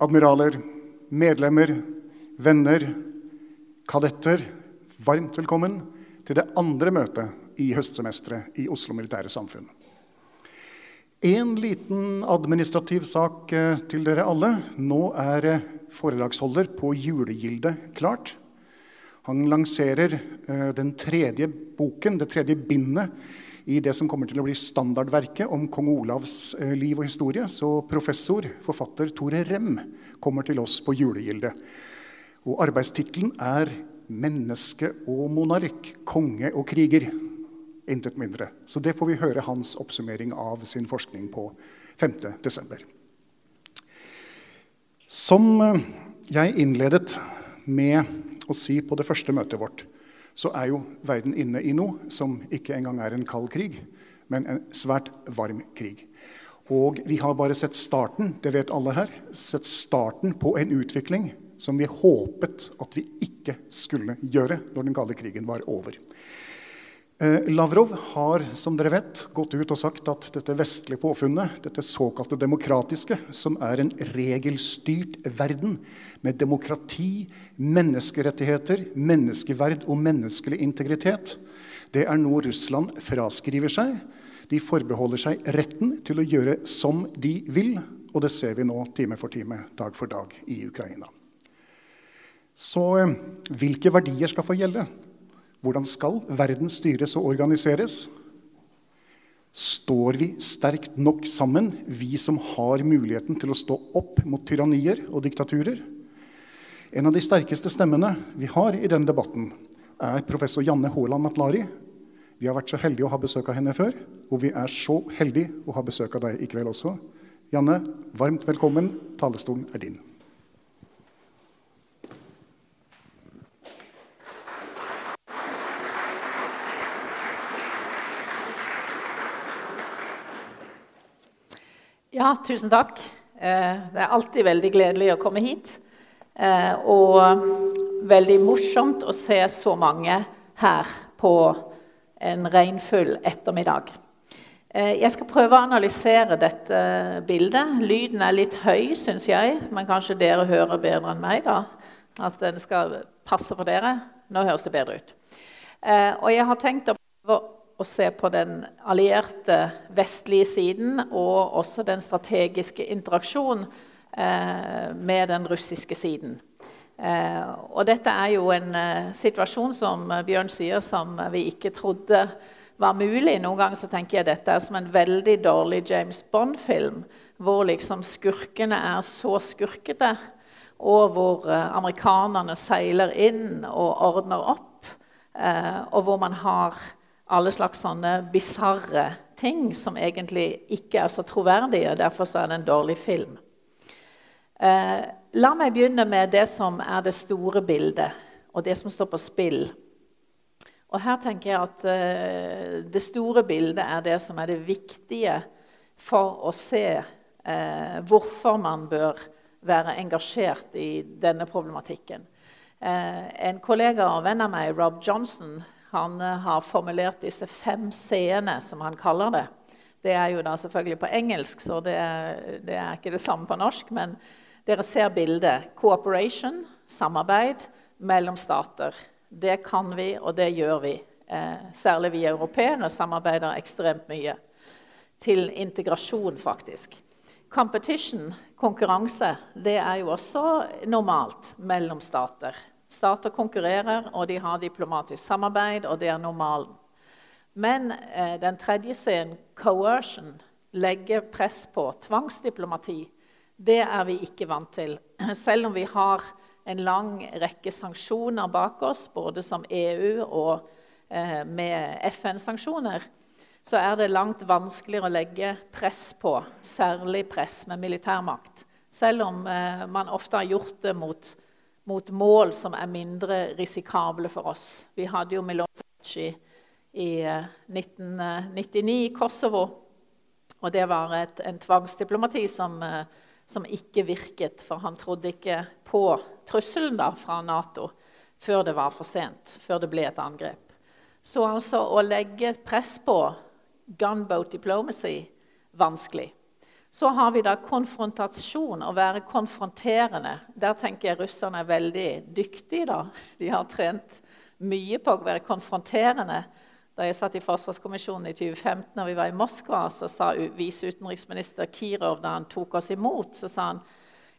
admiraler, medlemmer, venner, kadetter, varmt velkommen til det andre møtet i høstsemesteret i Oslo Militære Samfunn. En liten administrativ sak eh, til dere alle. Nå er eh, foredragsholder på Julegilde klart. Han lanserer eh, den tredje boken, det tredje bindet, i det som kommer til å bli standardverket om kong Olavs liv og historie. Så professor, forfatter Tore Rem kommer til oss på Julegilde. Og arbeidstittelen er 'Menneske og monark. Konge og kriger'. Intet mindre. Så det får vi høre hans oppsummering av sin forskning på 5.12. Som jeg innledet med å si på det første møtet vårt, så er jo verden inne i noe som ikke engang er en kald krig, men en svært varm krig. Og vi har bare sett starten, det vet alle her, sett starten på en utvikling som vi håpet at vi ikke skulle gjøre når den kalde krigen var over. Lavrov har som dere vet, gått ut og sagt at dette vestlige påfunnet, dette såkalte demokratiske, som er en regelstyrt verden med demokrati, menneskerettigheter, menneskeverd og menneskelig integritet, det er noe Russland fraskriver seg. De forbeholder seg retten til å gjøre som de vil, og det ser vi nå time for time, dag for dag i Ukraina. Så hvilke verdier skal få gjelde? Hvordan skal verden styres og organiseres? Står vi sterkt nok sammen, vi som har muligheten til å stå opp mot tyrannier og diktaturer? En av de sterkeste stemmene vi har i denne debatten, er professor Janne Haaland Matlari. Vi har vært så heldige å ha besøk av henne før, og vi er så heldige å ha besøk av deg i kveld også. Janne, varmt velkommen. Talerstolen er din. Ja, tusen takk. Det er alltid veldig gledelig å komme hit. Og veldig morsomt å se så mange her på en regnfull ettermiddag. Jeg skal prøve å analysere dette bildet. Lyden er litt høy, syns jeg, men kanskje dere hører bedre enn meg. da, At den skal passe for dere. Nå høres det bedre ut. Og jeg har tenkt å prøve å se på den allierte vestlige siden og også den strategiske interaksjonen eh, med den russiske siden. Eh, og dette er jo en eh, situasjon som Bjørn sier, som vi ikke trodde var mulig. Noen ganger så tenker jeg dette er som en veldig dårlig James Bond-film, hvor liksom skurkene er så skurkete, og hvor amerikanerne seiler inn og ordner opp, og hvor man har alle slags sånne bisarre ting som egentlig ikke er så troverdige. Derfor så er det en dårlig film. Eh, la meg begynne med det som er det store bildet, og det som står på spill. Og her tenker jeg at eh, Det store bildet er det som er det viktige for å se eh, hvorfor man bør være engasjert i denne problematikken. Eh, en kollega og venn av meg, Rob Johnson, han eh, har formulert disse fem c-ene, som han kaller det. Det er jo da selvfølgelig på engelsk, så det er, det er ikke det samme på norsk. Men dere ser bildet. Cooperation, samarbeid mellom stater. Det kan vi, og det gjør vi. Eh, særlig vi europeere samarbeider ekstremt mye. Til integrasjon, faktisk. Competition, konkurranse, det er jo også normalt mellom stater. Stater konkurrerer, og de har diplomatisk samarbeid, og det er normalen. Men eh, den tredje scenen, coercion, legger press på tvangsdiplomati. Det er vi ikke vant til. Selv om vi har en lang rekke sanksjoner bak oss, både som EU og eh, med FN-sanksjoner, så er det langt vanskeligere å legge press på, særlig press med militærmakt. Selv om eh, man ofte har gjort det mot, mot, mål som er mindre risikable for oss. Vi hadde jo Milosevic i 1999 eh, i Kosovo. Og det var et, en tvangsdiplomati som, eh, som, ikke virket, for han trodde ikke på trusselen da, fra Nato før det var for sent, før det ble et angrep. Så altså å legge press på gunboat diplomacy vanskelig. Så har vi da konfrontasjon, å være konfronterende. Der tenker jeg russerne er veldig dyktige. da. De har trent mye på å være konfronterende. Da jeg satt i Forsvarskommisjonen i 2015 og vi var i Moskva, så sa viseutenriksminister Kirov da han tok oss imot, så sa han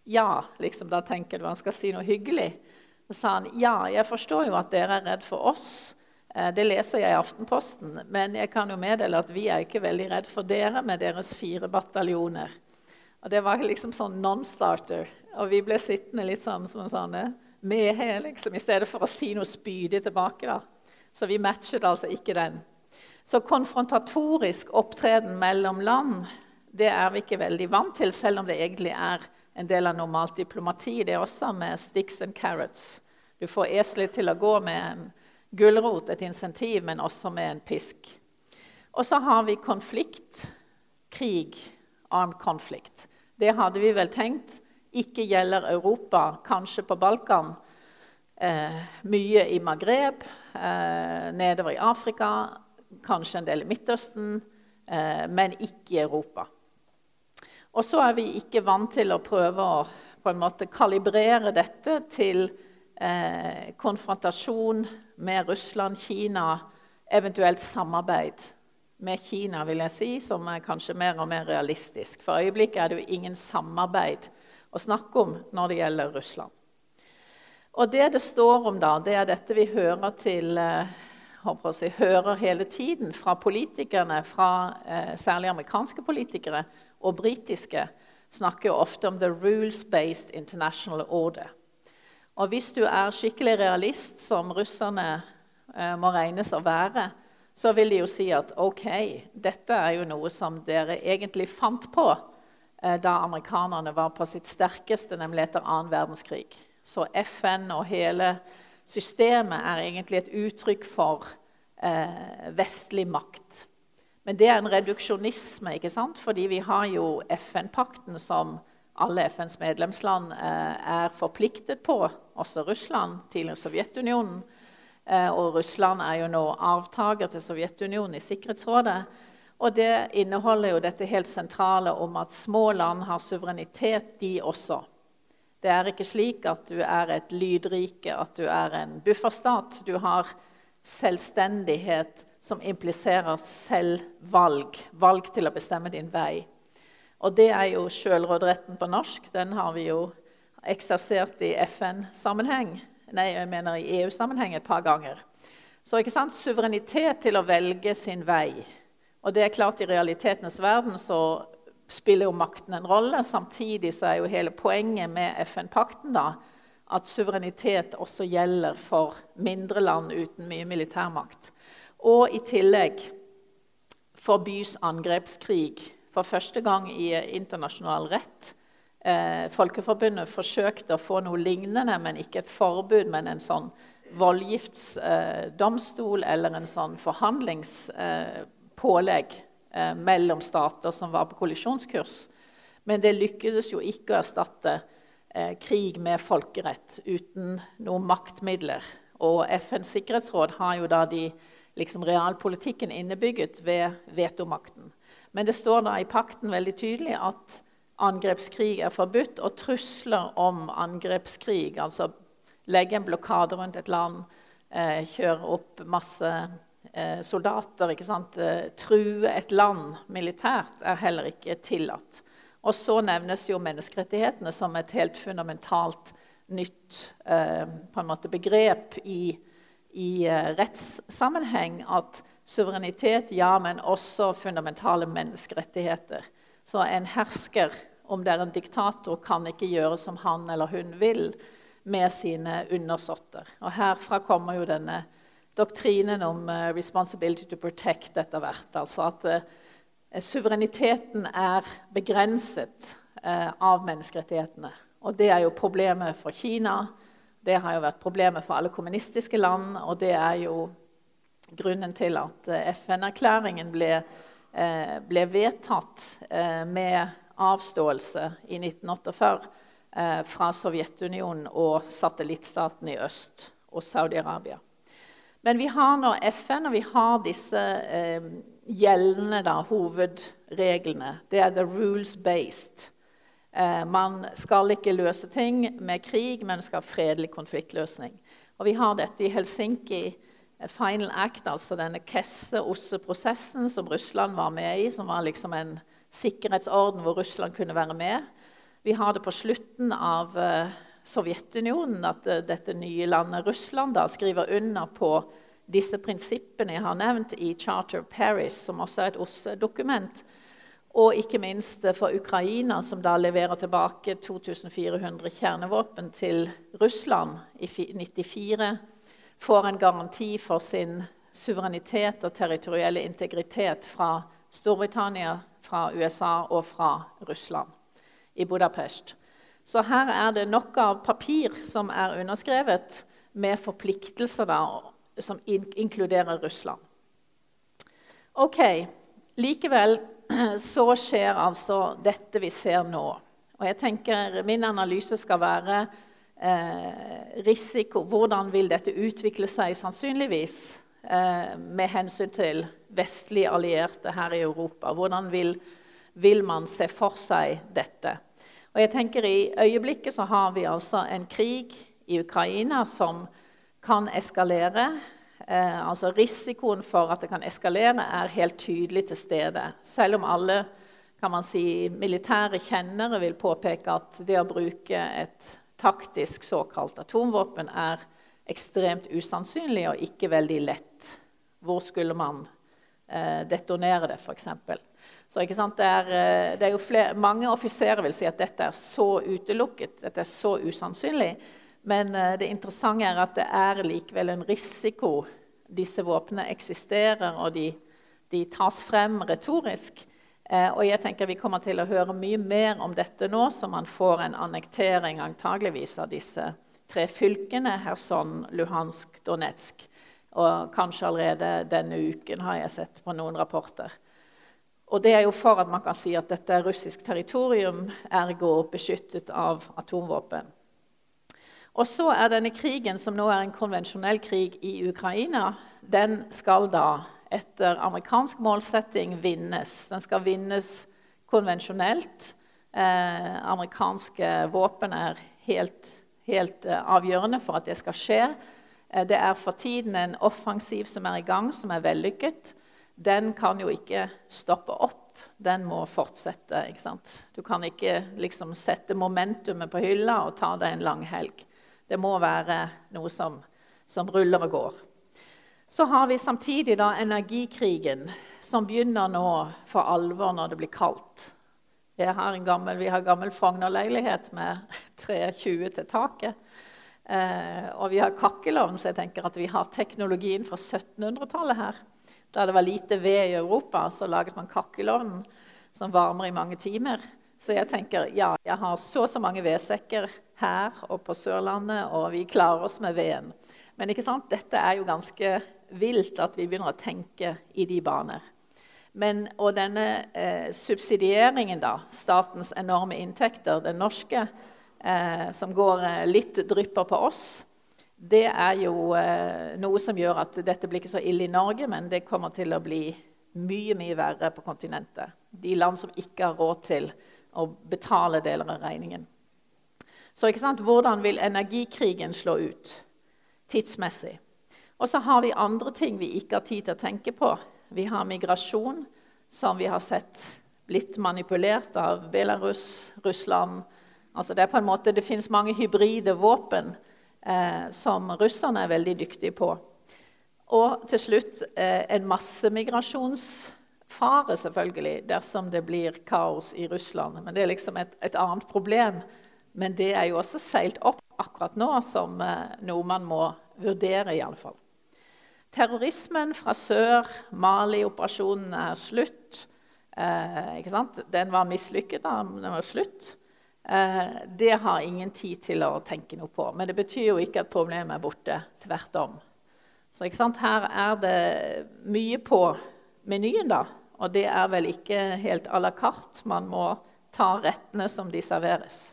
ja. liksom Da tenker du han skal si noe hyggelig. Så sa han ja, jeg forstår jo at dere er redd for oss. Eh, det leser jeg i Aftenposten. Men jeg kan jo meddele at vi er ikke veldig redd for dere med deres fire bataljoner. Og Det var liksom sånn non-starter. Og vi ble sittende litt sånn som sånn, mehe, liksom, i stedet for å si noe spydig tilbake. da. Så vi matchet altså ikke den. Så konfrontatorisk opptreden mellom land det er vi ikke veldig vant til, selv om det egentlig er en del av normalt diplomati. Det er også med sticks and carrots. Du får eselet til å gå med en gulrot, et insentiv, men også med en pisk. Og så har vi konflikt, krig, armed conflict. Det hadde vi vel tenkt ikke gjelder Europa, kanskje på Balkan. Eh, mye i Maghreb, eh, nedover i Afrika, kanskje en del i Midtøsten, eh, men ikke i Europa. Og så er vi ikke vant til å prøve å på en måte kalibrere dette til eh, konfrontasjon med Russland, Kina, eventuelt samarbeid med Kina, vil jeg si, som er kanskje mer og mer realistisk. For øyeblikket er det jo ingen samarbeid å snakke om når det gjelder Russland. Og det det står om, da, det er dette vi hører til eh, si, hører hele tiden fra politikerne, fra eh, særlig amerikanske politikere og britiske, snakker jo ofte om 'the rules-based international order'. Og hvis du er skikkelig realist, som russerne eh, må regnes å være, så vil de jo si at ok, dette er jo noe som dere egentlig fant på eh, da amerikanerne var på sitt sterkeste, nemlig etter annen verdenskrig. Så FN og hele systemet er egentlig et uttrykk for eh, vestlig makt. Men det er en reduksjonisme, ikke sant? fordi vi har jo FN-pakten som alle FNs medlemsland eh, er forpliktet på, også Russland, tidligere Sovjetunionen. Eh, og Russland er jo nå avtaker til Sovjetunionen i Sikkerhetsrådet. Og det inneholder jo dette helt sentrale om at små land har suverenitet, de også. Det er ikke slik at du er et lydrike, at du er en bufferstat. Du har selvstendighet som impliserer selvvalg. Valg til å bestemme din vei. Og det er jo sjølråderetten på norsk. Den har vi jo eksersert i FN-sammenheng. Nei, jeg mener i EU-sammenheng et par ganger. Så ikke sant? suverenitet til å velge sin vei. Og det er klart I realitetenes verden så spiller jo makten en rolle. Samtidig så er jo hele poenget med FN-pakten da, at suverenitet også gjelder for mindre land uten mye militærmakt. Og i tillegg forbys angrepskrig for første gang i internasjonal rett. Eh, Folkeforbundet forsøkte å få noe lignende, men ikke et forbud, men en sånn voldgiftsdomstol eh, eller en sånn forhandlingspålegg eh, mellom stater som var på kollisjonskurs. Men det lykkes jo ikke å erstatte eh, krig med folkerett uten noen maktmidler. Og FNs sikkerhetsråd har jo da de liksom realpolitikken innebygget ved vetomakten. Men det står da i pakten veldig tydelig at angrepskrig er forbudt, og trusler om angrepskrig, altså legge en blokade rundt et land, eh, kjøre opp masse eh, soldater, sant? true et land militært, er heller ikke tillatt. Og så nevnes jo menneskerettighetene som et helt fundamentalt nytt eh, begrep i i eh, rettssammenheng at suverenitet, ja, men også fundamentale menneskerettigheter. Så en hersker, om det er en diktator, kan ikke gjøre som han eller hun vil med sine undersåtter. Og herfra kommer jo denne doktrinen om uh, 'responsibility to protect' etter hvert. Altså at uh, suvereniteten er begrenset uh, av menneskerettighetene. Og det er jo problemet for Kina det har jo vært problemet for alle kommunistiske land, og det er jo grunnen til at eh, FN-erklæringen ble, eh, ble, vedtatt eh, med avståelse i 1948 fra Sovjetunionen og satellittstaten i øst og Saudi-Arabia. Men vi har nå FN, og vi har disse eh, gjeldende da, hovedreglene. Det er the rules-based. Eh, man skal ikke løse ting med krig, men skal ha fredelig konfliktløsning. Og vi har dette i Helsinki. Eh, Final Act, altså denne Kesse-OSSE-prosessen som Russland var med i, som var liksom en sikkerhetsorden hvor Russland kunne være med. Vi har det på slutten av uh, Sovjetunionen, at uh, dette nye landet Russland da, skriver under på disse prinsippene jeg har nevnt i Charter Paris, som også er et OSSE-dokument og ikke minst for Ukraina, som da leverer tilbake 2400 kjernevåpen til Russland i 1994, får en garanti for sin suverenitet og territorielle integritet fra Storbritannia, fra USA og fra Russland i Budapest. Så her er det nok av papir som er underskrevet, med forpliktelser da, som in inkluderer Russland. Ok, Likevel så skjer altså dette vi ser nå. Og jeg tenker Min analyse skal være eh, risiko. Hvordan vil dette utvikle seg sannsynligvis eh, med hensyn til vestlige allierte her i Europa? Hvordan vil, vil, man se for seg dette? Og jeg tenker I øyeblikket så har vi altså en krig i Ukraina som kan eskalere. Eh, altså Risikoen for at det kan eskalere, er helt tydelig til stede. Selv om alle kan man si, militære kjennere vil påpeke at det å bruke et taktisk såkalt atomvåpen er ekstremt usannsynlig og ikke veldig lett. Hvor skulle man eh, detonere det, f.eks.? Så det er, eh, det er flere, Mange offiserer vil si at dette er så utelukket, dette er så usannsynlig. Men eh, det interessante er at det er likevel en risiko. Disse våpnene eksisterer, og de, de tas frem retorisk. Eh, og jeg tenker Vi kommer til å høre mye mer om dette nå, så man får en annektering antageligvis av disse tre fylkene, Kherson, Luhansk, Donetsk. Og kanskje allerede denne uken har jeg sett på noen rapporter. Og det er jo for at man kan si at dette er russisk territorium, ergo beskyttet av atomvåpen. Og så er denne krigen, som nå er en konvensjonell krig i Ukraina, den skal da etter amerikansk målsetting vinnes. Den skal vinnes konvensjonelt. Eh, amerikanske våpen er helt, helt eh, avgjørende for at det skal skje. Eh, det er for tiden en offensiv som er i gang, som er vellykket. Den kan jo ikke stoppe opp. Den må fortsette. Du kan ikke liksom sette momentumet på hylla og ta deg en lang helg. Det må være noe som, som ruller og går. Så har vi samtidig da energikrigen, som begynner nå for alvor når det blir kaldt. Har gammel, vi har gammel Frogner-leilighet med 320 til taket. Eh, og vi har kakkelovn, så jeg tenker at vi har teknologien fra 1700-tallet her. Da det var lite ved i Europa, så laget man kakkelovnen som varmer i mange timer. Så jeg tenker ja, jeg har så og så mange vedsekker her og på Sørlandet, og vi klarer oss med veden. Men ikke sant? dette er jo ganske vilt at vi begynner å tenke i de baner. Men, og denne eh, subsidieringen, da, statens enorme inntekter, den norske, eh, som går eh, litt drypper på oss, det er jo eh, noe som gjør at dette blir ikke så ille i Norge, men det kommer til å bli mye mye verre på kontinentet. De land som ikke har råd til å betale deler av regningen. Så ikke sant, hvordan vil energikrigen slå ut tidsmessig? Og så har vi andre ting vi ikke har tid til å tenke på. Vi har migrasjon, som vi har sett blitt manipulert av Belarus, Russland altså Det er på en måte, det finnes mange hybride våpen eh, som russerne er veldig dyktige på. Og til slutt eh, en massemigrasjonsfare, selvfølgelig, dersom det blir kaos i Russland. Men det er liksom et, et annet problem. Men det er jo også seilt opp akkurat nå som eh, noe man må vurdere, i alle fall. Terrorismen fra sør, Mali-operasjonen er slutt. Eh, den var mislykket, da, men den var slutt. Eh, det har ingen tid til å tenke noe på. Men det betyr jo ikke at problemet er borte. Tvert om. Så her er det mye på menyen, da. Og det er vel ikke helt à la carte. Man må ta rettene som de serveres.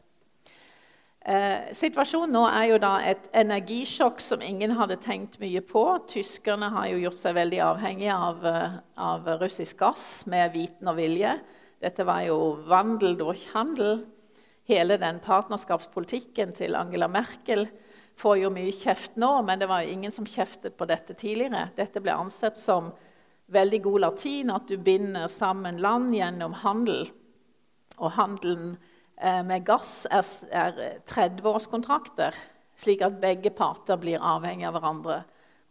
Eh, situasjonen nå er jo da et energisjokk som ingen hadde tenkt mye på. Tyskerne har jo gjort seg veldig avhengige av, eh, av russisk gass med viten og vilje. Dette var jo vandel durch handel. Hele den partnerskapspolitikken til Angela Merkel får jo mye kjeft nå, men det var jo ingen som kjeftet på dette tidligere. Dette ble ansett som veldig god latin, at du binder sammen land gjennom handel. Og handelen med gass er, er 30-årskontrakter, slik at begge parter blir avhengige av hverandre.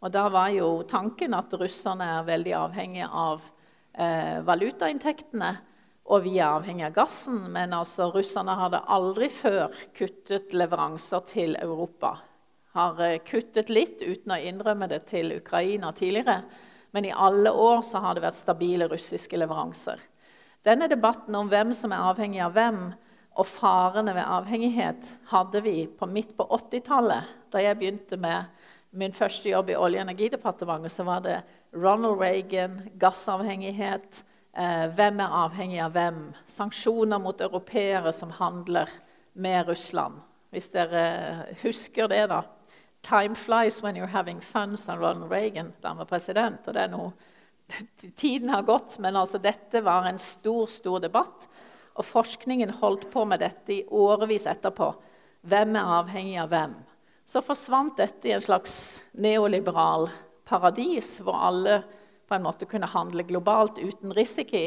Og Da var jo tanken at russerne er veldig avhengige av eh, valutainntektene, og vi er avhengige av gassen. Men altså, russerne hadde aldri før kuttet leveranser til Europa. Har eh, kuttet litt uten å innrømme det til Ukraina tidligere. Men i alle år så har det vært stabile russiske leveranser. Denne debatten om hvem som er avhengig av hvem, og farene ved avhengighet hadde vi på midt på 80-tallet. Da jeg begynte med min første jobb i Olje- og energidepartementet, så var det Ronald Reagan, gassavhengighet, eh, hvem er avhengig av hvem, sanksjoner mot europeere som handler med Russland. Hvis dere husker det, da. 'Time flies when you're having fun', sa Ronald Reagan da han var president. og det er noe Tiden har gått, men altså, dette var en stor, stor debatt. Og forskningen holdt på med dette i årevis etterpå. Hvem er avhengig av hvem? Så forsvant dette i en slags neoliberal paradis, hvor alle på en måte kunne handle globalt uten risiko.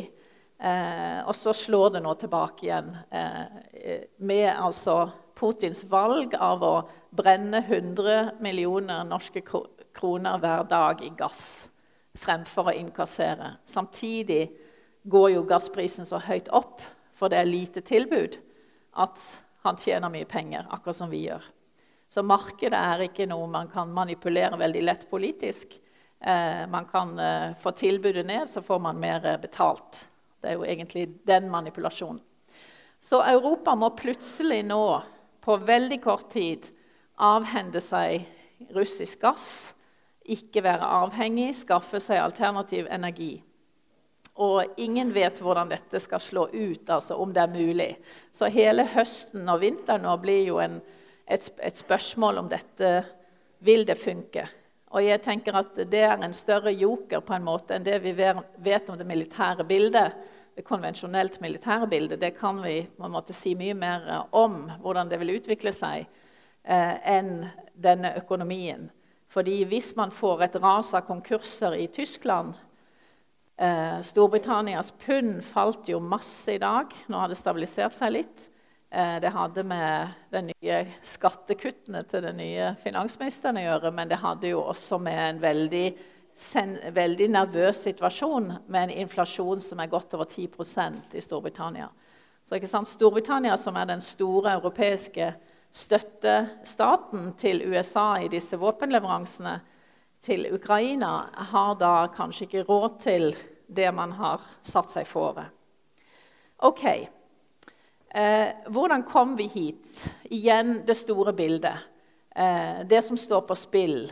Eh, og så slår det nå tilbake igjen eh, med altså Putins valg av å brenne 100 millioner norske kroner hver dag i gass fremfor å innkassere. Samtidig går jo gassprisen så høyt opp for det er lite tilbud, at han tjener mye penger, akkurat som vi gjør. Så markedet er ikke noe man kan manipulere veldig lett politisk. Eh, man kan eh, få tilbudet ned, så får man mer eh, betalt. Det er jo egentlig den manipulasjonen. Så Europa må plutselig nå, på veldig kort tid, avhende seg russisk gass, ikke være avhengig, skaffe seg alternativ energi. Og ingen vet hvordan dette skal slå ut, altså om det er mulig. Så hele høsten og vinteren nå blir jo en, et, et, spørsmål om dette vil det funke. Og jeg tenker at det er en større joker på en måte enn det vi vet om det militære bildet. Det konvensjonelt militære bildet det kan vi på en måte si mye mer om, hvordan det vil utvikle seg, eh, enn denne økonomien. Fordi hvis man får et ras av konkurser i Tyskland Eh, Storbritannias pund falt jo masse i dag. Nå har det stabilisert seg litt. Eh, det hadde med de nye skattekuttene til den nye finansministeren å gjøre, men det hadde jo også med en veldig, veldig nervøs situasjon med en inflasjon som er godt over 10% i Storbritannia. Så Storbritannia, som er den store europeiske støttestaten til USA i disse våpenleveransene, til Ukraina, har da kanskje ikke råd til det man har satt seg fore. Ok. Eh, hvordan kom vi hit? Igjen det store bildet. Eh, det som står på spill.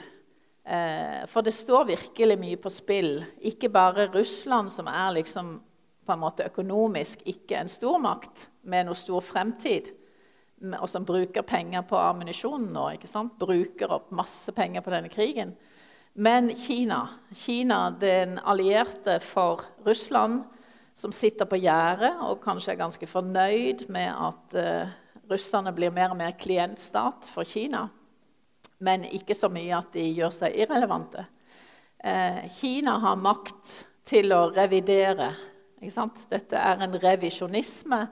Eh, for det står virkelig mye på spill. Ikke bare Russland, som er liksom på en måte økonomisk ikke en stormakt med noe stor fremtid, og som bruker penger på ammunisjon nå. ikke sant? Bruker opp masse penger på denne krigen. Men Kina, Kina den allierte for Russland, som sitter på gjerdet og kanskje er ganske fornøyd med at uh, russerne blir mer og mer klientstat for Kina, men ikke så mye at de gjør seg irrelevante. Uh, Kina har makt til å revidere. Dette er en revisjonisme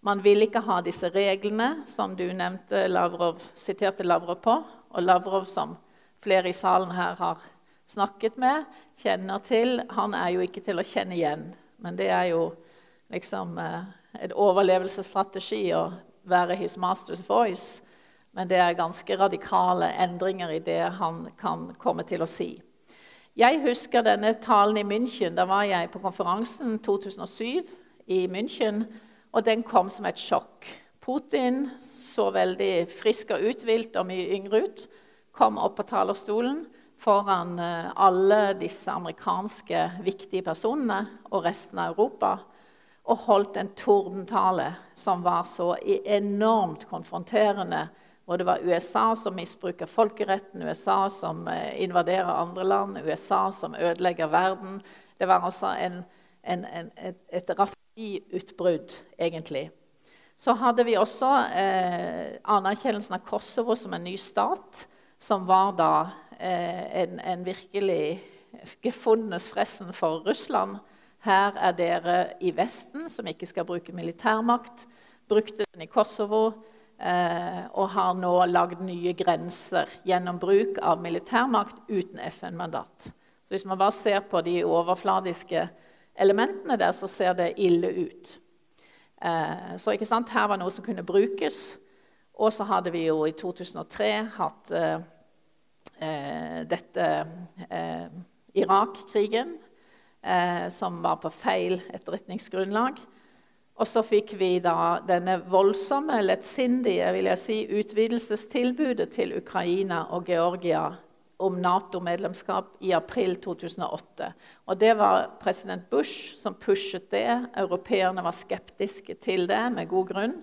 man vil ikke ha disse reglene som du nevnte Lavrov, siterte Lavrov på. Og Lavrov, som flere i salen her har snakket med, kjenner til, han er jo ikke til å kjenne igjen. Men det er jo liksom eh, en overlevelsesstrategi å være his master's voice. Men det er ganske radikale endringer i det han kan komme til å si. Jeg husker denne talen i München. Da var jeg på konferansen 2007 i München. Og den kom som et sjokk. Putin så veldig frisk og uthvilt og mye yngre ut. Kom opp på talerstolen foran eh, alle disse amerikanske viktige personene og resten av Europa og holdt en tordentale som var så enormt konfronterende. Og det var USA som misbruker folkeretten, USA som eh, invaderer andre land, USA som ødelegger verden. Det var altså en, en, en, et, et utbrudd, egentlig. Så hadde vi også eh, anerkjennelsen av Kosovo som en ny stat, som var da eh, en, en, virkelig gefundenes fressen for Russland. Her er dere i Vesten, som ikke skal bruke militærmakt. Brukte den i Kosovo eh, og har nå lagd nye grenser gjennom bruk av militærmakt uten FN-mandat. Så Hvis man bare ser på de overfladiske elementene der, så ser det ille ut. Eh, så ikke sant, her var noe som kunne brukes. Og så hadde vi jo i 2003 hatt eh, eh, dette eh, Irak-krigen, eh, som var på feil etterretningsgrunnlag. Og så fikk vi da denne voldsomme, lettsindige vil jeg si, utvidelsestilbudet til Ukraina og Georgia om Nato-medlemskap i april 2008. Og Det var president Bush som pushet det. Europeerne var skeptiske til det med god grunn.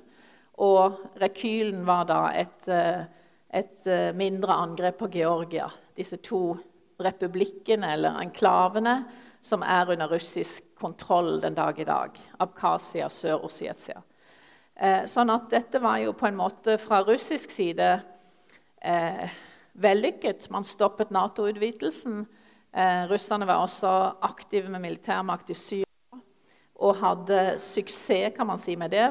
Og rekylen var da et, eh, et eh, mindre angrep på Georgia. Disse to republikkene, eller enklavene, som er under russisk kontroll den dag i dag. Abkhasia, Sør-Ossetia. Eh, sånn at dette var jo på en måte fra russisk side eh, vellykket. Man stoppet Nato-utvidelsen. Eh, russerne var også aktive med militærmakt i Syria og hadde suksess kan man si, med det.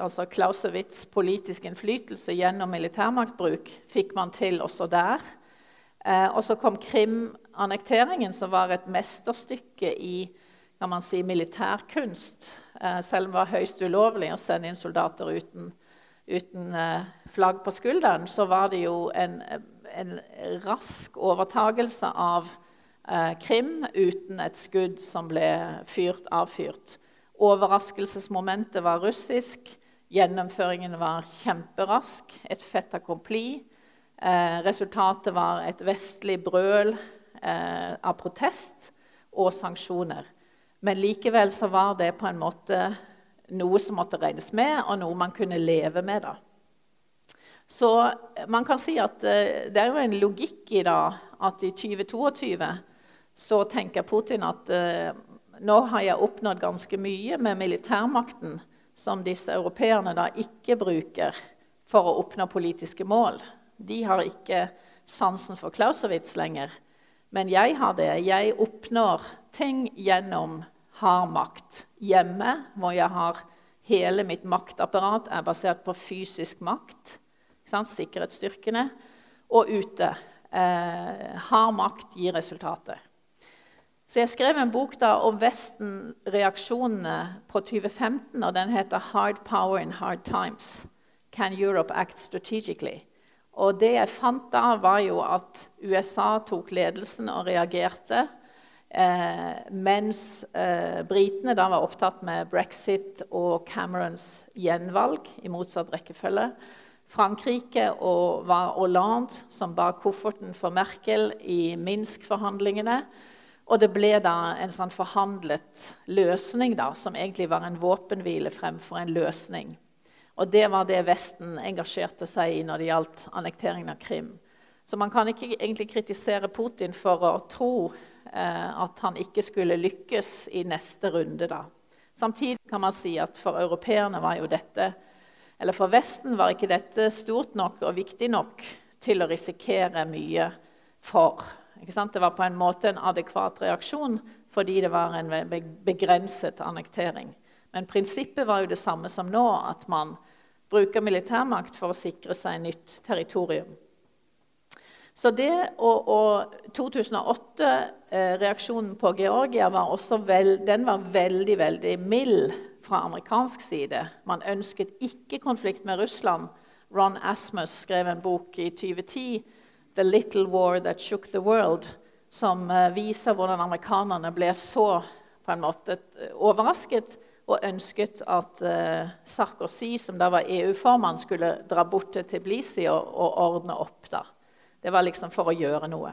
Altså Clausewitz' politiske innflytelse gjennom militærmaktbruk fikk man til også der. Eh, og så kom Krim-annekteringen, som var et mesterstykke i kan man si, militærkunst. Eh, selv om det var høyst ulovlig å sende inn soldater uten, uten eh, flagg på skulderen, så var det jo en en rask overtagelse av eh, Krim uten et skudd som ble fyrt, avfyrt. Overraskelsesmomentet var russisk. Gjennomføringen var kjemperask. Et fait accompli. Eh, resultatet var et vestlig brøl eh, av protest og sanksjoner. Men likevel så var det på en måte noe som måtte regnes med, og noe man kunne leve med. da. Så man kan si at uh, det er jo en logikk i dag at i 2022 så tenker Putin at eh, nå har jeg oppnådd ganske mye med militærmakten som disse europeerne da ikke bruker for å oppnå politiske mål. De har ikke sansen for Clausewitz lenger. Men jeg har det. Jeg oppnår ting gjennom hard makt. Hjemme, hvor jeg har hele mitt maktapparat er basert på fysisk makt sikkerhetsstyrkene, og ute. Eh, hard makt gir resultater. Så jeg skrev en bok da om Vesten-reaksjonene på 2015, og den heter 'Hard Power in Hard Times'. Can Europe act strategically? Og det jeg fant da, var jo at USA tok ledelsen og reagerte. Eh, mens eh, britene da var opptatt med brexit og Camerons gjenvalg i motsatt rekkefølge. Frankrike og var Hollande som bar kofferten for Merkel i Minsk-forhandlingene. Og det ble da en sånn forhandlet løsning, da, som egentlig var en våpenhvile fremfor en løsning. Og det var det Vesten engasjerte seg i når det gjaldt annekteringen av Krim. Så man kan ikke egentlig kritisere Putin for å tro eh, at han ikke skulle lykkes i neste runde. da. Samtidig kan man si at for europeerne var jo dette Eller for Vesten var ikke dette stort nok og viktig nok til å risikere mye for. Det var på en måte en adekvat reaksjon fordi det var en begrenset annektering. Men prinsippet var jo det samme som nå, at man bruker militærmakt for å sikre seg nytt territorium. Så det og, og 2008-reaksjonen eh, på Georgia var også vel, den var veldig, veldig mild fra amerikansk side. Man ønsket ikke konflikt med Russland. Ron Asmus skrev en bok i 2010, 'The Little War That Shook the World', som eh, viser hvordan amerikanerne ble så på en måte overrasket og ønsket at uh, Sarkozy, som da var EU-formann, skulle dra bort til Tbilisi og ordne opp. da. Det var liksom for å gjøre noe.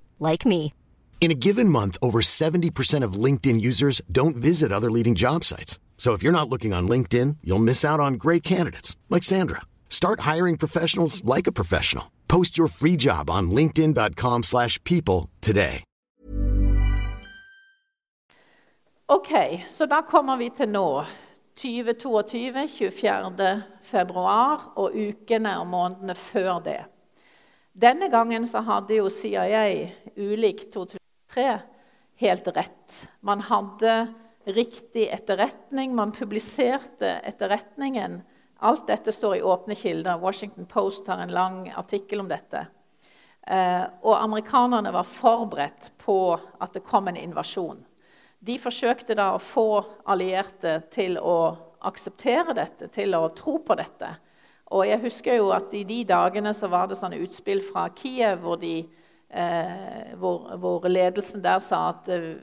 like me. In a given month, over 70% of LinkedIn users don't visit other leading job sites. So if you're not looking on LinkedIn, you'll miss out on great candidates like Sandra. Start hiring professionals like a professional. Post your free job on linkedin.com/people today. Ok, så da kommer vi til nå. 2022, 24. februar og ukene og månedene før det. Denne gangen så hadde jo CIA, ulikt 2003, helt rett. Man hadde riktig etterretning, man publiserte etterretningen. Alt dette står i åpne kilder. Washington Post har en lang artikkel om dette. Eh, og amerikanerne var forberedt på at det kom en invasjon. De forsøkte da å få allierte til å akseptere dette, til å tro på dette. Og jeg husker jo at I de dagene så var det sånne utspill fra Kiev hvor, de, eh, hvor, hvor ledelsen der sa at eh,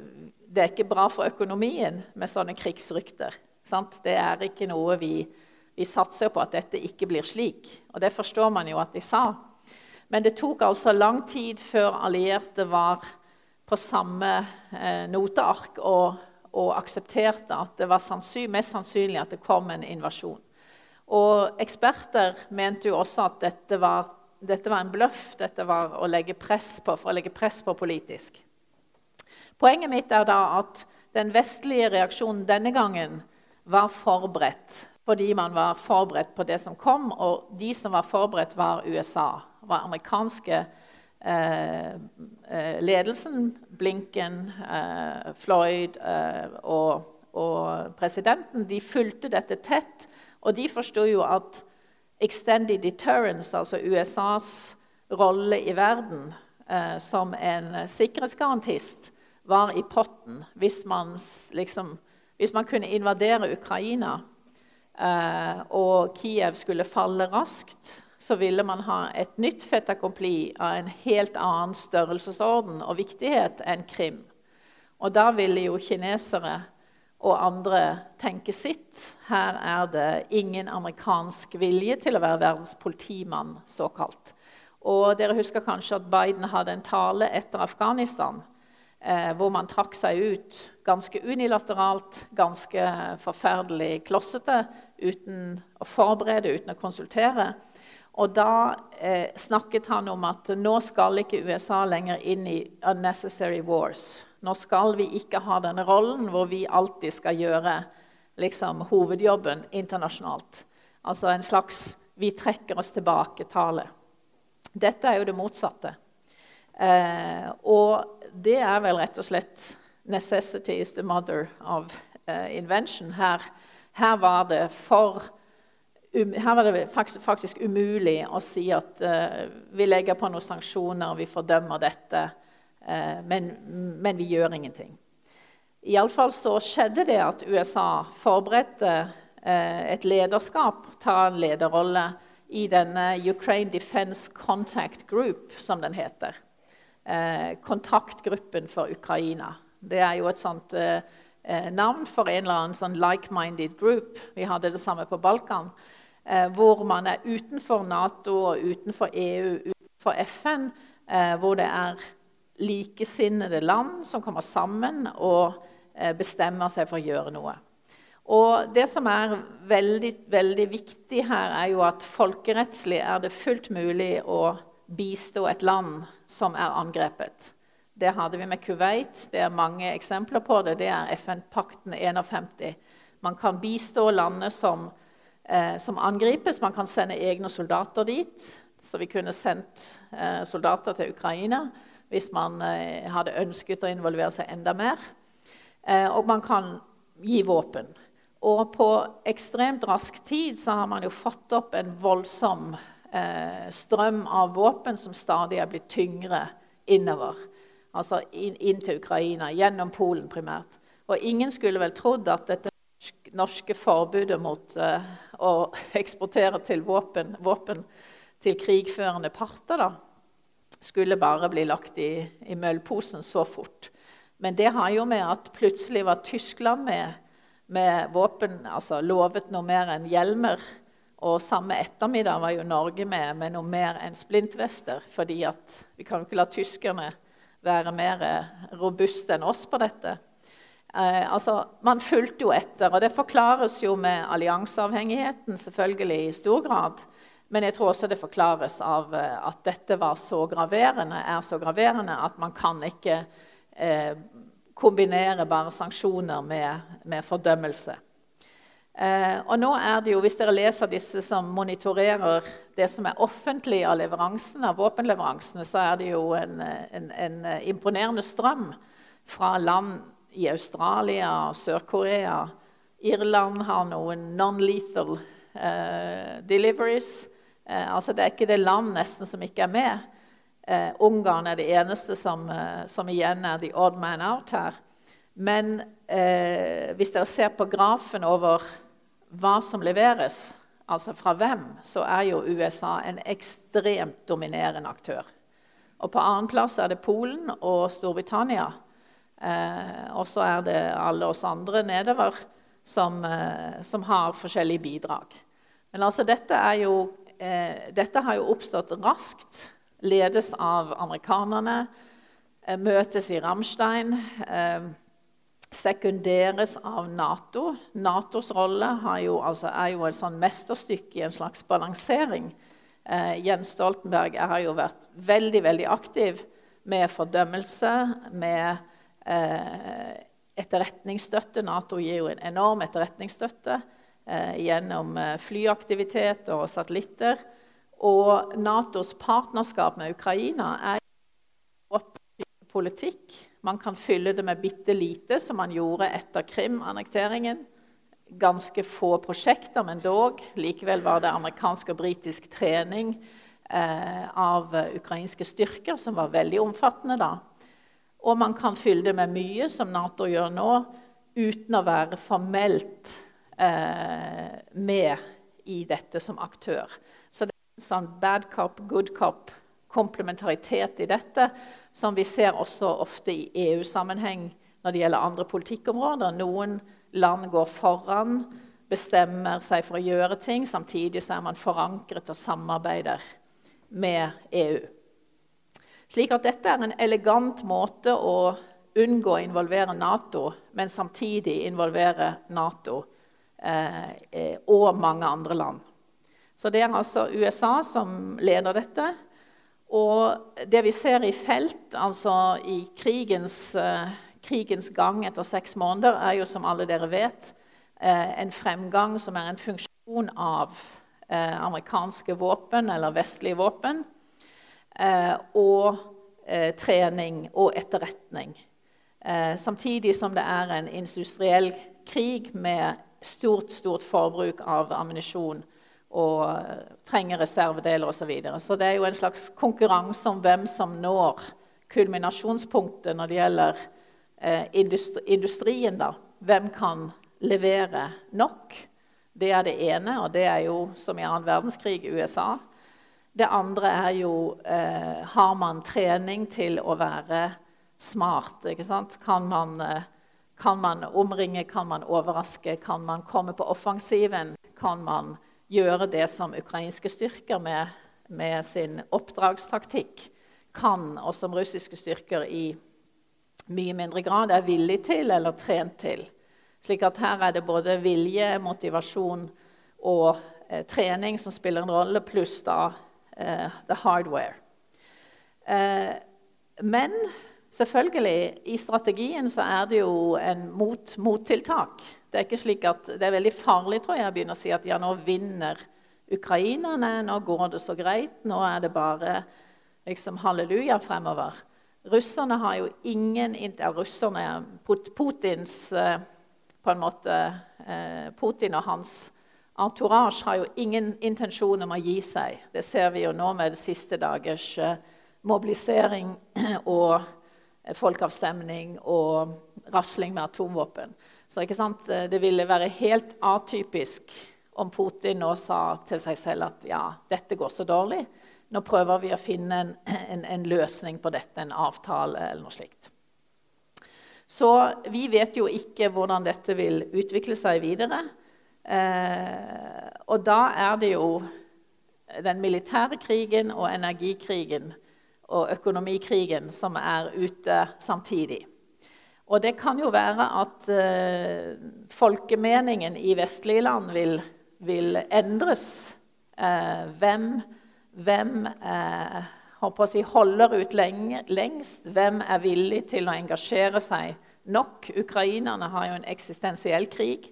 det er ikke bra for økonomien med sånne krigsrykter. Sant? Det er ikke noe vi, vi satser på at dette ikke blir slik. Og det forstår man jo at de sa. Men det tok altså lang tid før allierte var på samme eh, noteark og, og, aksepterte at det var sannsynlig, mest sannsynlig at det kom en invasjon. Og Eksperter mente jo også at dette var, dette var en bløff, dette var å legge press på, for å legge press på politisk. Poenget mitt er da at den vestlige reaksjonen denne gangen var forberedt fordi man var forberedt på det som kom, og de som var forberedt, var USA. var amerikanske Eh, eh, ledelsen, Blinken, eh, Floyd og, og, presidenten, de fulgte dette tett. Og de forsto jo at extended deterrence, altså USAs rolle i verden som en sikkerhetsgarantist, var i potten hvis man, liksom, hvis man kunne invadere Ukraina og Kiev skulle falle raskt så ville man ha et nytt fait accompli av en helt annen størrelsesorden og viktighet enn Krim. Og da ville jo kinesere og andre tenker sitt. Her er det ingen amerikansk vilje til å være verdens politimann, såkalt. Og dere husker kanskje at Biden hadde en tale etter Afghanistan eh, hvor man trakk seg ut ganske unilateralt, ganske forferdelig klossete, uten å forberede, uten å konsultere. Og da eh, snakket han om at nå skal ikke USA lenger inn i unnecessary wars. Nå skal vi ikke ha denne rollen hvor vi alltid skal gjøre liksom, hovedjobben internasjonalt. Altså en slags 'vi trekker oss tilbake'-tale. Dette er jo det motsatte. Eh, og det er vel rett og slett 'necessity is the mother of eh, invention'. Her, her var det for um, her var det faktisk umulig å si at eh, vi legger på noen sanksjoner, vi fordømmer dette, men, men, vi gjør ingenting. Iallfall så skjedde det at USA forberedte uh, et lederskap, ta en lederrolle, i denne Ukraine Defense Contact Group, som den heter. kontaktgruppen for Ukraina. Det er jo et sånt navn for en eller annen sånn like-minded group. Vi hadde det samme på Balkan eh, hvor man er utenfor Nato og utenfor EU, utenfor FN, eh, hvor det er likesinnede land som kommer sammen og eh, bestemmer seg for å gjøre noe. Og Det som er veldig, veldig viktig her, er jo at folkerettslig er det fullt mulig å bistå et land som er angrepet. Det hadde vi med Kuwait. Det er mange eksempler på det. Det er FN-pakten 51. Man kan bistå landet som eh, som angripes. Man kan sende egne soldater dit. Så vi kunne sendt eh, soldater til Ukraina hvis man eh, hadde ønsket å involvere seg enda mer. Eh, og man kan gi våpen. Og på ekstremt rask tid så har man jo fått opp en voldsom eh, strøm av våpen som stadig er blitt tyngre innover. Altså inn, til Ukraina, gjennom Polen primært. Og ingen skulle vel trodd at dette norske forbudet mot å eksportere til våpen, våpen, til krigførende parter da, skulle bare bli lagt i, i møllposen så fort. Men det har jo med at plutselig var Tyskland med, med våpen, altså lovet noe mer enn hjelmer. Og samme ettermiddag var jo Norge med med noe mer enn splintvester. fordi vi kan jo ikke la tyskerne være mer robuste enn oss på dette. Eh, altså, man fulgte jo etter, og det forklares jo med allianseavhengigheten selvfølgelig i stor grad. Men jeg tror også det forklares av eh, at dette var så graverende, er så graverende at man kan ikke eh, kombinere bare sanksjoner med, med fordømmelse. Eh, og nå er det jo, Hvis dere leser disse som monitorerer det som er offentlig av leveransene, av våpenleveransene, så er det jo en, en, en imponerende strøm fra land i Australia, Sør-Korea. Irland har noen non-lethal eh, deliveries. Uh, altså det er ikke det land nesten som ikke er med. Uh, Ungarn er det eneste som, som, igjen er the odd man out her. Men hvis dere ser på grafen over hva som leveres, altså fra hvem, så er jo USA en ekstremt dominerende aktør. Og På annenplass er det Polen og Storbritannia. Eh, og så er det alle oss andre nedover som, eh, som har forskjellige bidrag. Men altså, dette, er jo, eh, dette, har jo oppstått raskt. Ledes av amerikanerne. Eh, møtes i Ramstein. Eh, sekunderes av Nato. Natos rolle jo, altså, er jo et sånn mesterstykke i en slags balansering. Eh, Jens Stoltenberg har jo vært veldig, veldig aktiv med fordømmelse, med Eh, etterretningsstøtte. Nato gir jo en enorm etterretningsstøtte gjennom eh, flyaktivitet og satellitter. Og Natos partnerskap med Ukraina er politikk. Man kan fylle det med bitte lite, som man gjorde etter Krim-annekteringen. Ganske få prosjekter, men dog. Likevel var det amerikansk og britisk trening eh, av ukrainske styrker som var veldig omfattende da. Og man kan fylle det med mye, som Nato gjør nå, uten å være formelt eh, med i dette som aktør. Så det er en sånn bad cop, good cop, komplementaritet i dette, som vi ser også ofte i EU-sammenheng når det gjelder andre politikkområder. Noen land går foran, bestemmer seg for å gjøre ting. Samtidig så er man forankret og samarbeider med EU. Slik at dette er en elegant måte å unngå å involvere Nato, men samtidig involvere Nato eh, eh og mange andre land. Så det er altså USA som leder dette. Og det vi ser i felt, altså i krigens, eh, krigens gang etter seks måneder, er jo som alle dere vet, eh, en fremgang som er en funksjon av eh, amerikanske våpen eller vestlige våpen. Eh, og eh, trening og etterretning. Eh, samtidig som det er en industriell krig med stort, stort forbruk av ammunisjon og eh, trenger reservedeler osv. Så, videre. så det er jo en slags konkurranse om hvem som når kulminasjonspunktet når det gjelder eh, industri, industrien. da. Hvem kan levere nok? Det er det ene, og det er jo som i annen verdenskrig USA. Det andre er jo eh, Har man trening til å være smart? Kan man, eh, kan man omringe, kan man overraske, kan man komme på offensiven? Kan man gjøre det som ukrainske styrker med, med sin oppdragstaktikk kan, og som russiske styrker i mye mindre grad er villig til eller trent til. Slik at her er det både vilje, motivasjon og eh, trening som spiller en rolle, pluss da eh, the hardware. Eh, men selvfølgelig, i strategien så er det jo en mot, mottiltak. Det er ikke slik at det er veldig farlig tror jeg, å begynne å si at ja, nå vinner ukrainerne, nå går det så greit, nå er det bare liksom, halleluja fremover. Russerne har jo ingen ja, russerne, Putins eh, på en måte, eh, Putin og hans entourage har jo ingen intensjon om å gi seg. Det ser vi jo nå med de siste dagers eh, mobilisering og folkeavstemning og rasling med atomvåpen. Så eh, Det ville være helt atypisk om Putin nå sa til seg selv at ja, dette går så dårlig. Nå prøver vi å finne en, en, en løsning på dette, en avtale eller noe slikt. Så vi vet jo ikke hvordan dette vil utvikle seg videre. Eh, og da er det jo den militære krigen og energikrigen og økonomikrigen som er ute samtidig. Og det kan jo være at eh, folkemeningen i vestlige land vil, vil endres. Eh, hvem, hvem eh, si, holder ut lenge, lengst? Hvem er villig til å engasjere seg nok? Ukrainerne har jo en eksistensiell krig,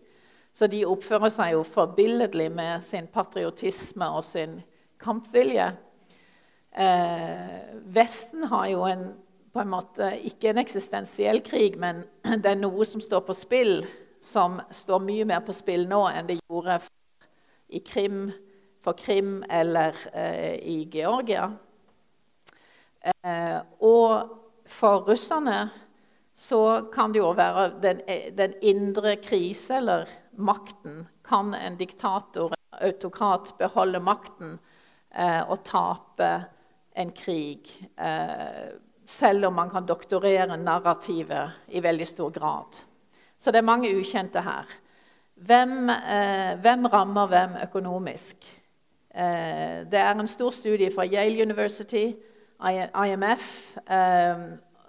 så de oppfører seg jo forbilledlig med sin patriotisme og sin kampvilje. Eh, Vesten har jo en på en måte ikke en eksistensiell krig, men det er noe som står på spill, som står mye mer på spill nå enn det gjorde i Krim, for Krim eller eh, i Georgia. Eh, og for russerne så kan det jo være den, den indre krise eller makten. Kan en diktator, en autokrat, beholde makten eh, og tape en krig? Eh, selv om man kan doktorere narrativet i veldig stor grad. Så det er mange ukjente her. Hvem, eh, hvem rammer hvem økonomisk? Eh, det er en stor studie fra Yale University. IMF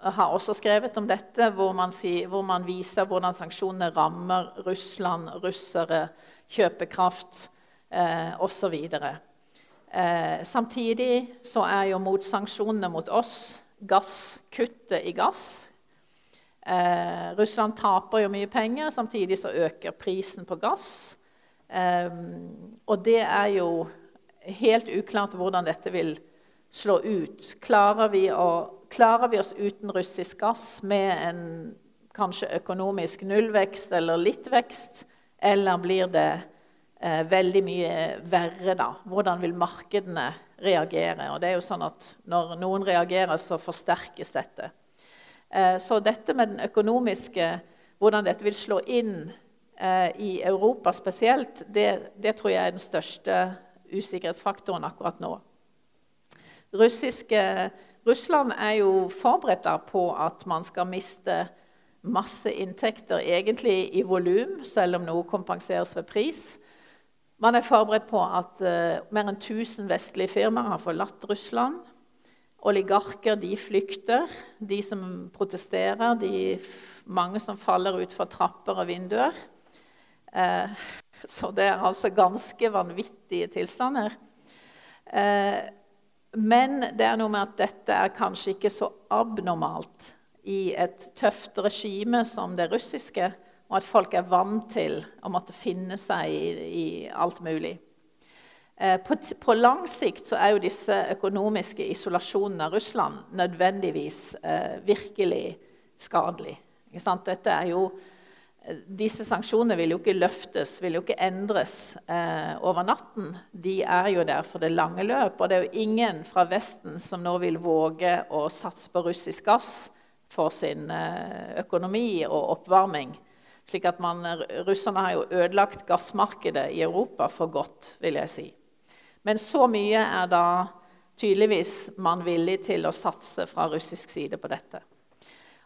har også skrevet om dette, hvor man, hvor man, viser hvordan sanksjonene rammer Russland, russere, kjøpekraft eh, osv. Eh, samtidig så er jo motsanksjonene mot oss gasskuttet i gass. Eh, Russland taper jo mye penger, samtidig så øker prisen på gass. Eh, og det er jo helt uklart hvordan dette vil slå ut. Klarer vi, å, klarer vi oss uten russisk gass med en kanskje økonomisk nullvekst eller litt vekst, eller blir det eh, veldig mye verre, da? Hvordan vil markedene reagere. Og det er jo sånn at Når noen reagerer, så forsterkes dette. Eh, så dette med den økonomiske, hvordan dette vil slå inn eh, i Europa spesielt, det, det, tror jeg er den største usikkerhetsfaktoren akkurat nå. Russiske, Russland er jo forberedt på at man skal miste masse inntekter egentlig i volum, selv om noe kompenseres ved pris. Man er forberedt på at uh, mer enn 1000 vestlige firmaer har forlatt Russland. Oligarker de flykter, de som protesterer, de mange som faller utfor trapper og vinduer. Uh, så det er altså ganske vanvittige tilstander. Uh, men det er noe med at dette er kanskje ikke så abnormalt i et tøft regime som det russiske og at folk er vant til å måtte finne seg i, i alt mulig. Eh, på, på, lang sikt så er jo disse økonomiske isolasjonene av Russland nødvendigvis eh, virkelig skadelig. Dette er jo disse sanksjonene vil jo ikke løftes, vil jo ikke endres eh, over natten. De er jo der for det lange løp. Og det er jo ingen fra Vesten som nå vil våge å satse på russisk gass for sin eh, økonomi og oppvarming. Slik at man, Russerne har jo ødelagt gassmarkedet i Europa for godt, vil jeg si. Men så mye er da tydeligvis man villig til å satse fra russisk side på dette.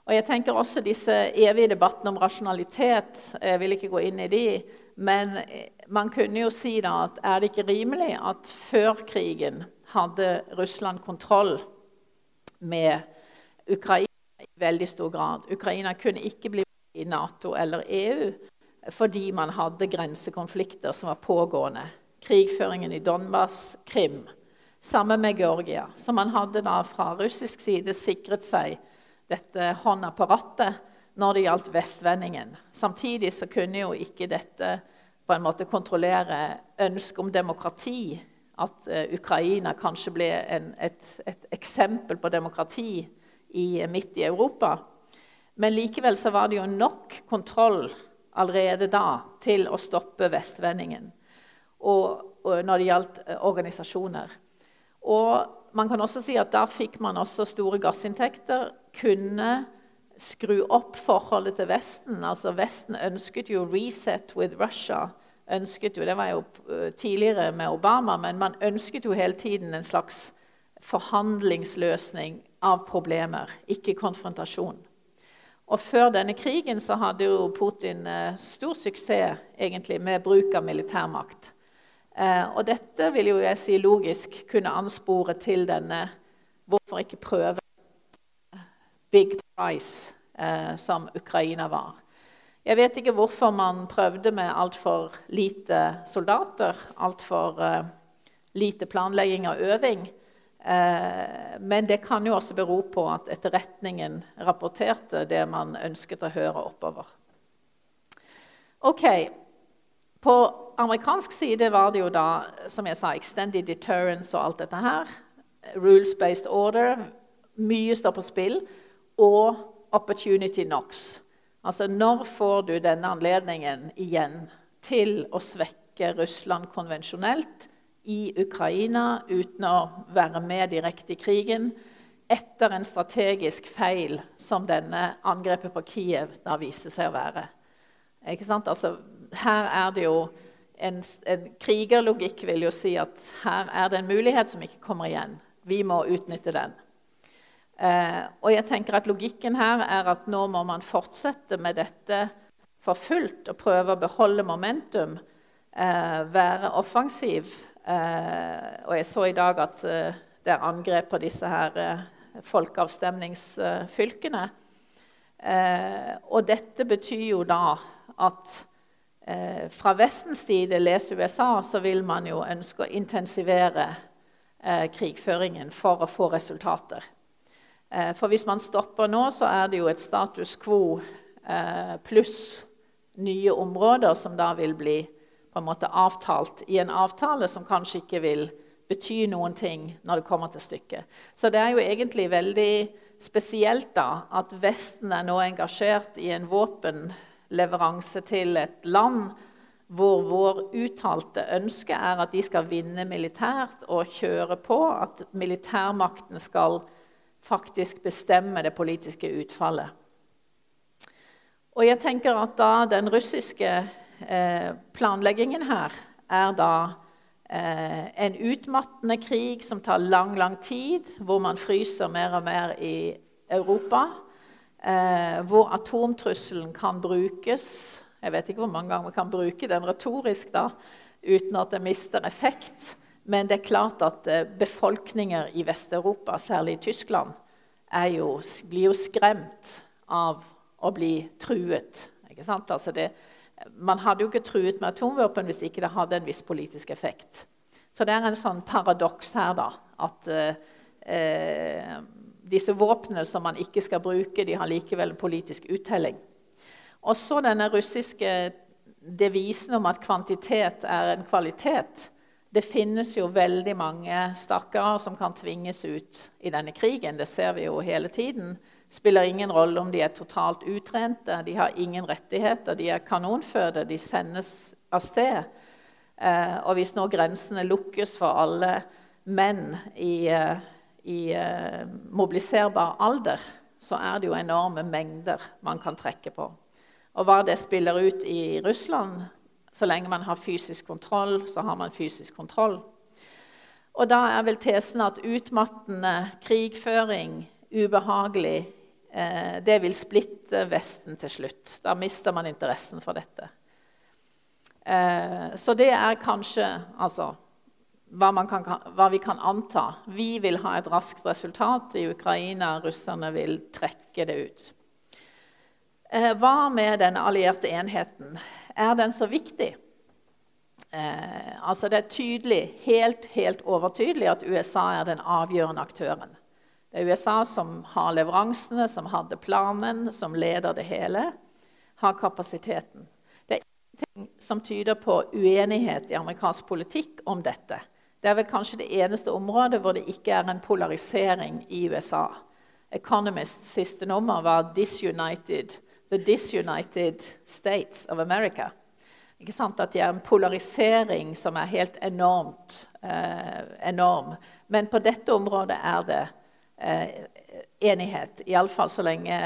Og jeg tenker også disse evige debattene om rasjonalitet. Jeg vil ikke gå inn i de, men man kunne jo si da at er det ikke rimelig at før krigen hadde Russland kontroll med Ukraina i veldig stor grad. Ukraina kunne ikke bli i Nato eller EU fordi man hadde grensekonflikter som var pågående. Krigføringen i Donbas, Krim. Sammen med Georgia. Så man hadde da fra russisk side sikret seg dette hånda på rattet når det gjaldt vestvendingen. Samtidig så kunne jo ikke dette på en måte kontrollere ønsket om demokrati. At uh, Ukraina kanskje ble en, et, et, eksempel på demokrati i, midt i Europa. Men likevel så var det jo nok kontroll allerede da til å stoppe vestvendingen og, og når det gjaldt uh, organisasjoner. Og man kan også si at Da fikk man også store gassinntekter. Kunne skru opp forholdet til Vesten. Altså Vesten ønsket jo 'reset with Russia'. ønsket jo, Det var jo eh, tidligere med Obama, men man ønsket jo hele tiden en slags forhandlingsløsning av problemer, ikke konfrontasjon. Og Før denne krigen så hadde jo Putin eh, stor suksess egentlig med bruk av militærmakt. Eh, og dette vil jo jeg si logisk kunne anspore til denne Hvorfor ikke prøve big price, eh, som Ukraina var? Jeg vet ikke hvorfor man prøvde med altfor lite soldater, altfor lite planlegging og øving. Eh, men det kan jo også bero på at etterretningen rapporterte det man ønsket å høre oppover. Ok, På amerikansk side var det jo da, som jeg sa, extended deterrence og alt dette her. Rules-based order. Mye står på spill. Og opportunity knocks. Altså, når får du denne anledningen igjen til å svekke Russland konvensjonelt i Ukraina uten å være med direkte i krigen, etter en strategisk feil som denne angrepet på Kiev da viste seg å være? Ikke sant? Altså, her er det jo en, en, krigerlogikk vil jo si at her er det en mulighet som ikke kommer igjen. Vi må utnytte den. Eh, og jeg tenker at Logikken her er at nå må man fortsette med dette for fullt og prøve å beholde momentum. Eh, være offensiv. Eh, og jeg så i dag at eh, det er angrep på disse her eh, folkeavstemningsfylkene. Og dette betyr jo da at fra Vestens side, les USA, så vil man jo ønske å intensivere krigføringen for å få resultater. For hvis man stopper nå, så er det jo et status quo pluss nye områder som da vil bli på en måte avtalt i en avtale som kanskje ikke vil bety noen ting når det kommer til stykket. Så det er jo egentlig veldig spesielt da at Vesten er nå engasjert i en våpenleveranse til et land hvor vår uttalte ønske er at de skal vinne militært og kjøre på, at militærmakten skal faktisk bestemme det politiske utfallet. Og jeg tenker at da den russiske planleggingen her er da eh, en utmattende krig som tar lang, lang tid, hvor man fryser mer og mer i Europa eh, hvor atomtrusselen kan brukes Jeg vet ikke hvor mange ganger man kan bruke den retorisk da, uten at det mister effekt. Men det er klart at eh, befolkninger i Vest-Europa, særlig i Tyskland, jo, blir jo skremt av å bli truet. Altså det, man hadde jo ikke truet med atomvåpen hvis ikke det hadde en viss politisk effekt. Så det er en sånn paradoks her, da. At eh, disse våpnene som man ikke skal bruke, de har likevel en politisk uttelling. Og så denne russiske devisen om at kvantitet er en kvalitet. Det finnes jo veldig mange stakkarer som kan tvinges ut i denne krigen. Det ser vi jo hele tiden. Spiller ingen rolle om de er totalt utrente, de har ingen rettigheter, de er kanonføde, de sendes av sted. Eh, og hvis nå grensene lukkes for alle menn i, eh, i eh, mobiliserbar alder, så er det jo enorme mengder man kan trekke på. Og hva det spiller ut i Russland Så lenge man har fysisk kontroll, så har man fysisk kontroll. Og da er vel tesen at utmattende krigføring, ubehagelig, eh, det vil splitte Vesten til slutt. Da mister man interessen for dette. Eh, så det er kanskje altså, hva, kan, hva, vi kan anta. Vi vil ha et raskt resultat i Ukraina. Russerne vil trekke det ut. Eh, hva med den allierte enheten? Er den så viktig? Eh, altså det er tydelig, helt, helt overtydelig at USA er den avgjørende aktøren. Det er USA som har leveransene, som hadde planen, som leder det hele, har kapasiteten Det er ting som tyder på uenighet i amerikansk politikk om dette. Det er vel kanskje det eneste området hvor det ikke er en polarisering i USA. Economists siste nummer var disunited, 'The Disunited States of America'. Ikke sant? At det er en polarisering som er helt enormt eh, enorm. Men på dette området er det eh, enighet. Iallfall så lenge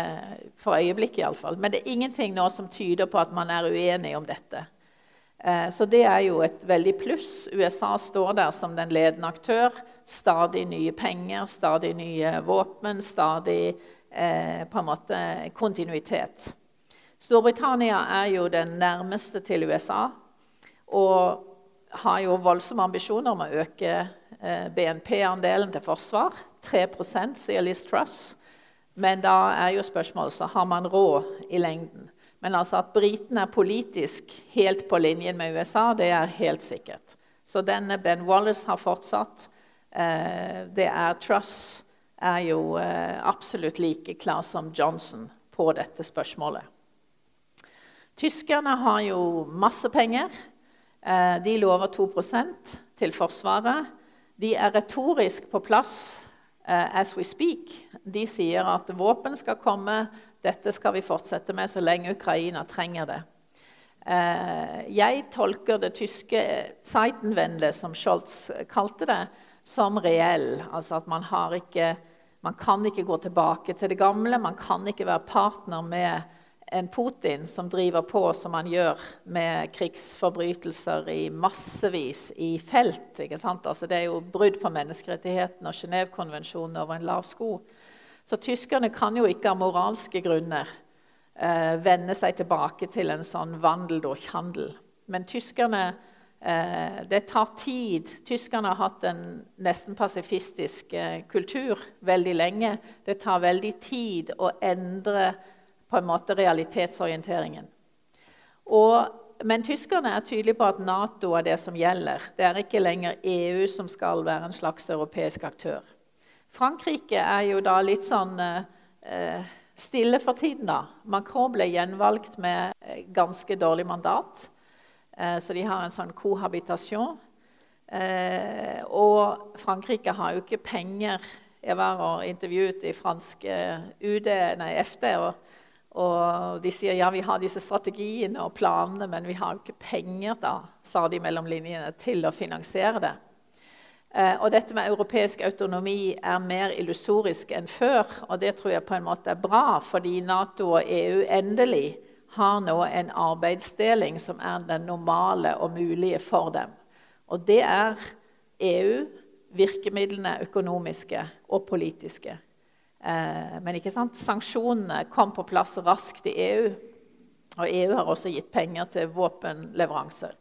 For øyeblikket, iallfall. Men det er ingenting nå som tyder på at man er uenig om dette. Eh, så det er jo et veldig pluss. USA står der som den ledende aktør. Stadig nye penger, stadig nye våpen, stadig eh, på en måte kontinuitet. Storbritannia er jo den nærmeste til USA og har jo voldsomme ambisjoner om å øke eh, BNP-andelen til forsvar. 3 sier Liz Truss. Men da er jo spørsmålet så har man råd i lengden. Men altså at britene er politisk helt på linjen med USA, det er helt sikkert. Så denne Ben Wallace har fortsatt. Eh, det er Truss er jo eh, absolutt like klar som Johnson på dette spørsmålet. Tyskerne har jo masse penger. Eh, de lover 2% til Forsvaret. De er retorisk på plass uh, as we speak. De sier at våpen skal komme, dette skal vi fortsette med så lenge Ukraina trenger det. Uh, jeg tolker det tyske Zeitenwende, som Scholz kalte det, som reell. Altså at man, ikke, man kan ikke gå tilbake til det gamle. Man kan ikke være partner med en Putin som driver på som han gjør med krigsforbrytelser i massevis i felt. Altså, det er jo brudd på menneskerettighetene og Genévekonvensjonen over en lav sko. Så tyskerne kan jo ikke av moralske grunner eh, vende seg tilbake til en sånn vandel durch handel. Men tyskerne eh, Det tar tid. Tyskerne har hatt en nesten pasifistisk eh, kultur veldig lenge. Det tar veldig tid å endre på en måte realitetsorienteringen. Og, men tyskerne er tydelige på at Nato er det som gjelder. Det er ikke lenger EU som skal være en slags europeisk aktør. Frankrike er jo da litt sånn eh, stille for tiden. da. Macron ble gjenvalgt med eh, ganske dårlig mandat. Eh, så de har en sånn kohabitasjon. Eh, og Frankrike har jo ikke penger. Jeg var og intervjuet i franske UD, nei, FD. og og de sier ja, vi har disse strategiene og planene, men vi har jo ikke penger da, sa de mellom linjene, til å finansiere det. Eh, og dette med europeisk autonomi er mer illusorisk enn før. Og det tror jeg på en måte er bra, fordi Nato og EU endelig har nå en arbeidsdeling som er den normale og mulige for dem. Og det er EU, virkemidlene økonomiske og politiske. Eh, men ikke sant? sanksjonene kom på plass raskt i EU. Og EU har også gitt penger til våpenleveranser.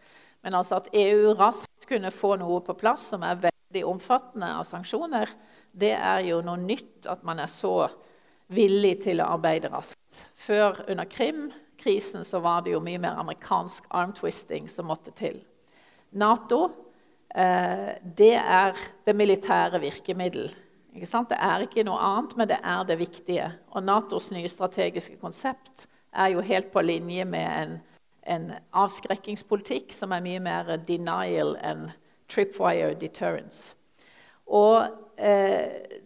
Men altså at EU raskt kunne få noe på plass som er veldig omfattende av sanksjoner, det er jo noe nytt at man er så villig til å arbeide raskt. Før under Krim-krisen så var det jo mye mer amerikansk arm-twisting som måtte til. Nato eh, det er det militære virkemiddel det er ikke noe annet, men det er det viktige. Og Natos nye strategiske konsept er jo helt på linje med en, en avskrekkingspolitikk som er mye mer denial enn tripwire deterrence. Og eh,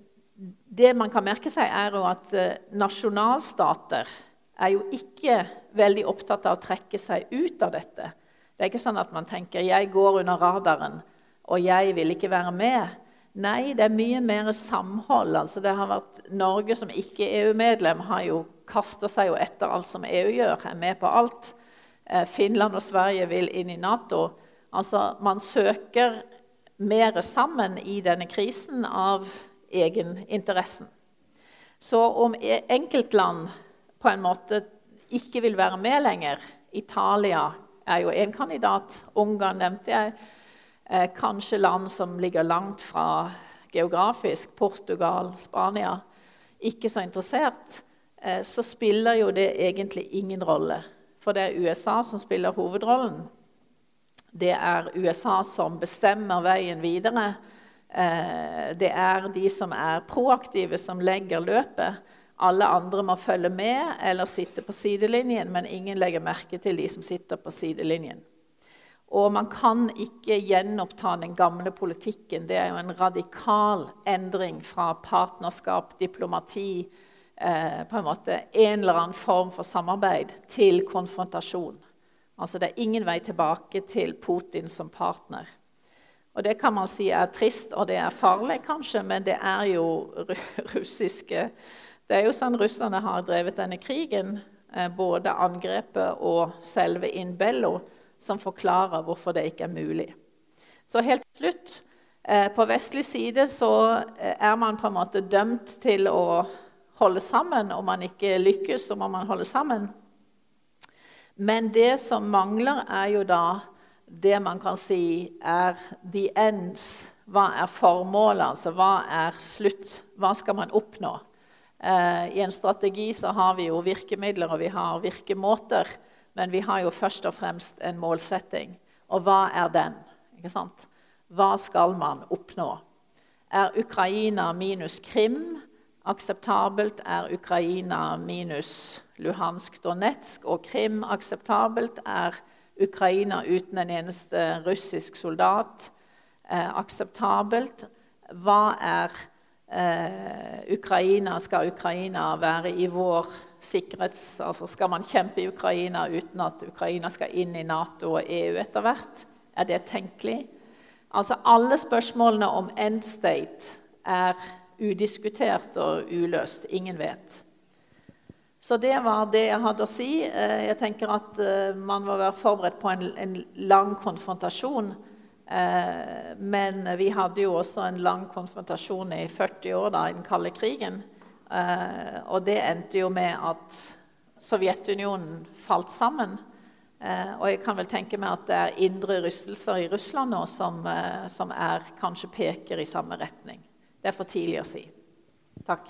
det man kan merke seg, er jo at eh, nasjonalstater er jo ikke veldig opptatt av å trekke seg ut av dette. Det er ikke sånn at man tenker 'jeg går under radaren', og 'jeg vil ikke være med'. Nei, det er mye mer samhold. Altså, det har vært Norge som ikke-EU-medlem har jo kasta seg jo etter alt som EU gjør, er med på alt. Eh, Finland og Sverige vil inn i Nato. Altså, man søker mer sammen i denne krisen av egeninteressen. Så om e- enkeltland på en måte ikke vil være med lenger Italia er jo en kandidat. Ungarn nevnte jeg. Eh, kanskje land som ligger langt fra geografisk. Portugal, Spania. Ikke så interessert. Eh, så spiller jo det egentlig ingen rolle. For det er USA som spiller hovedrollen. Det er USA som bestemmer veien videre. Eh, det er de som er proaktive, som legger løpet. Alle andre må følge med eller sitte på sidelinjen, men ingen legger merke til de som sitter på sidelinjen. Og man kan ikke gjenoppta den gamle politikken. Det er jo en radikal endring fra partnerskap, diplomati, eh, på en måte en eller annen form for samarbeid, til konfrontasjon. Altså Det er ingen vei tilbake til Putin som partner. Og Det kan man si er trist, og det er farlig, kanskje, men det er jo russiske Det er jo sånn russerne har drevet denne krigen, eh, både angrepet og selve innbello, som forklarer hvorfor det ikke er mulig. Så helt til slutt eh, På vestlig side så eh, er man på en måte dømt til å holde sammen. Om man ikke lykkes, så må man holde sammen. Men det som mangler, er jo da det man kan si er the ends. Hva er formålet? Altså, hva er slutt? Hva skal man oppnå? Eh, I en strategi så har vi jo virkemidler og vi har virkemåter, men vi har jo først og fremst en målsetting. Og hva er den? Ikke sant? Hva skal man oppnå? Er Ukraina minus Krim akseptabelt? Er Ukraina minus Luhansk, Donetsk og Krim akseptabelt? Er Ukraina uten en eneste russisk soldat eh, akseptabelt? Hva er eh, Ukraina? Skal Ukraina være i vår sikkerhets... Altså skal man kjempe i Ukraina uten at Ukraina skal inn i Nato og EU etter hvert? Er det tenkelig? Altså Alle spørsmålene om end state er udiskutert og uløst. Ingen vet. Så det var det jeg hadde å si. Eh, jeg tenker at eh, man må være forberedt på en, en lang konfrontasjon. Eh, men vi hadde jo også en lang konfrontasjon i 40 år da, i den kalde krigen. Og det endte jo med at Sovjetunionen falt sammen. Og jeg kan vel tenke meg at det er indre rystelser i Russland nå som, som er, kanskje peker i samme retning. Det er for tidlig å si. Takk.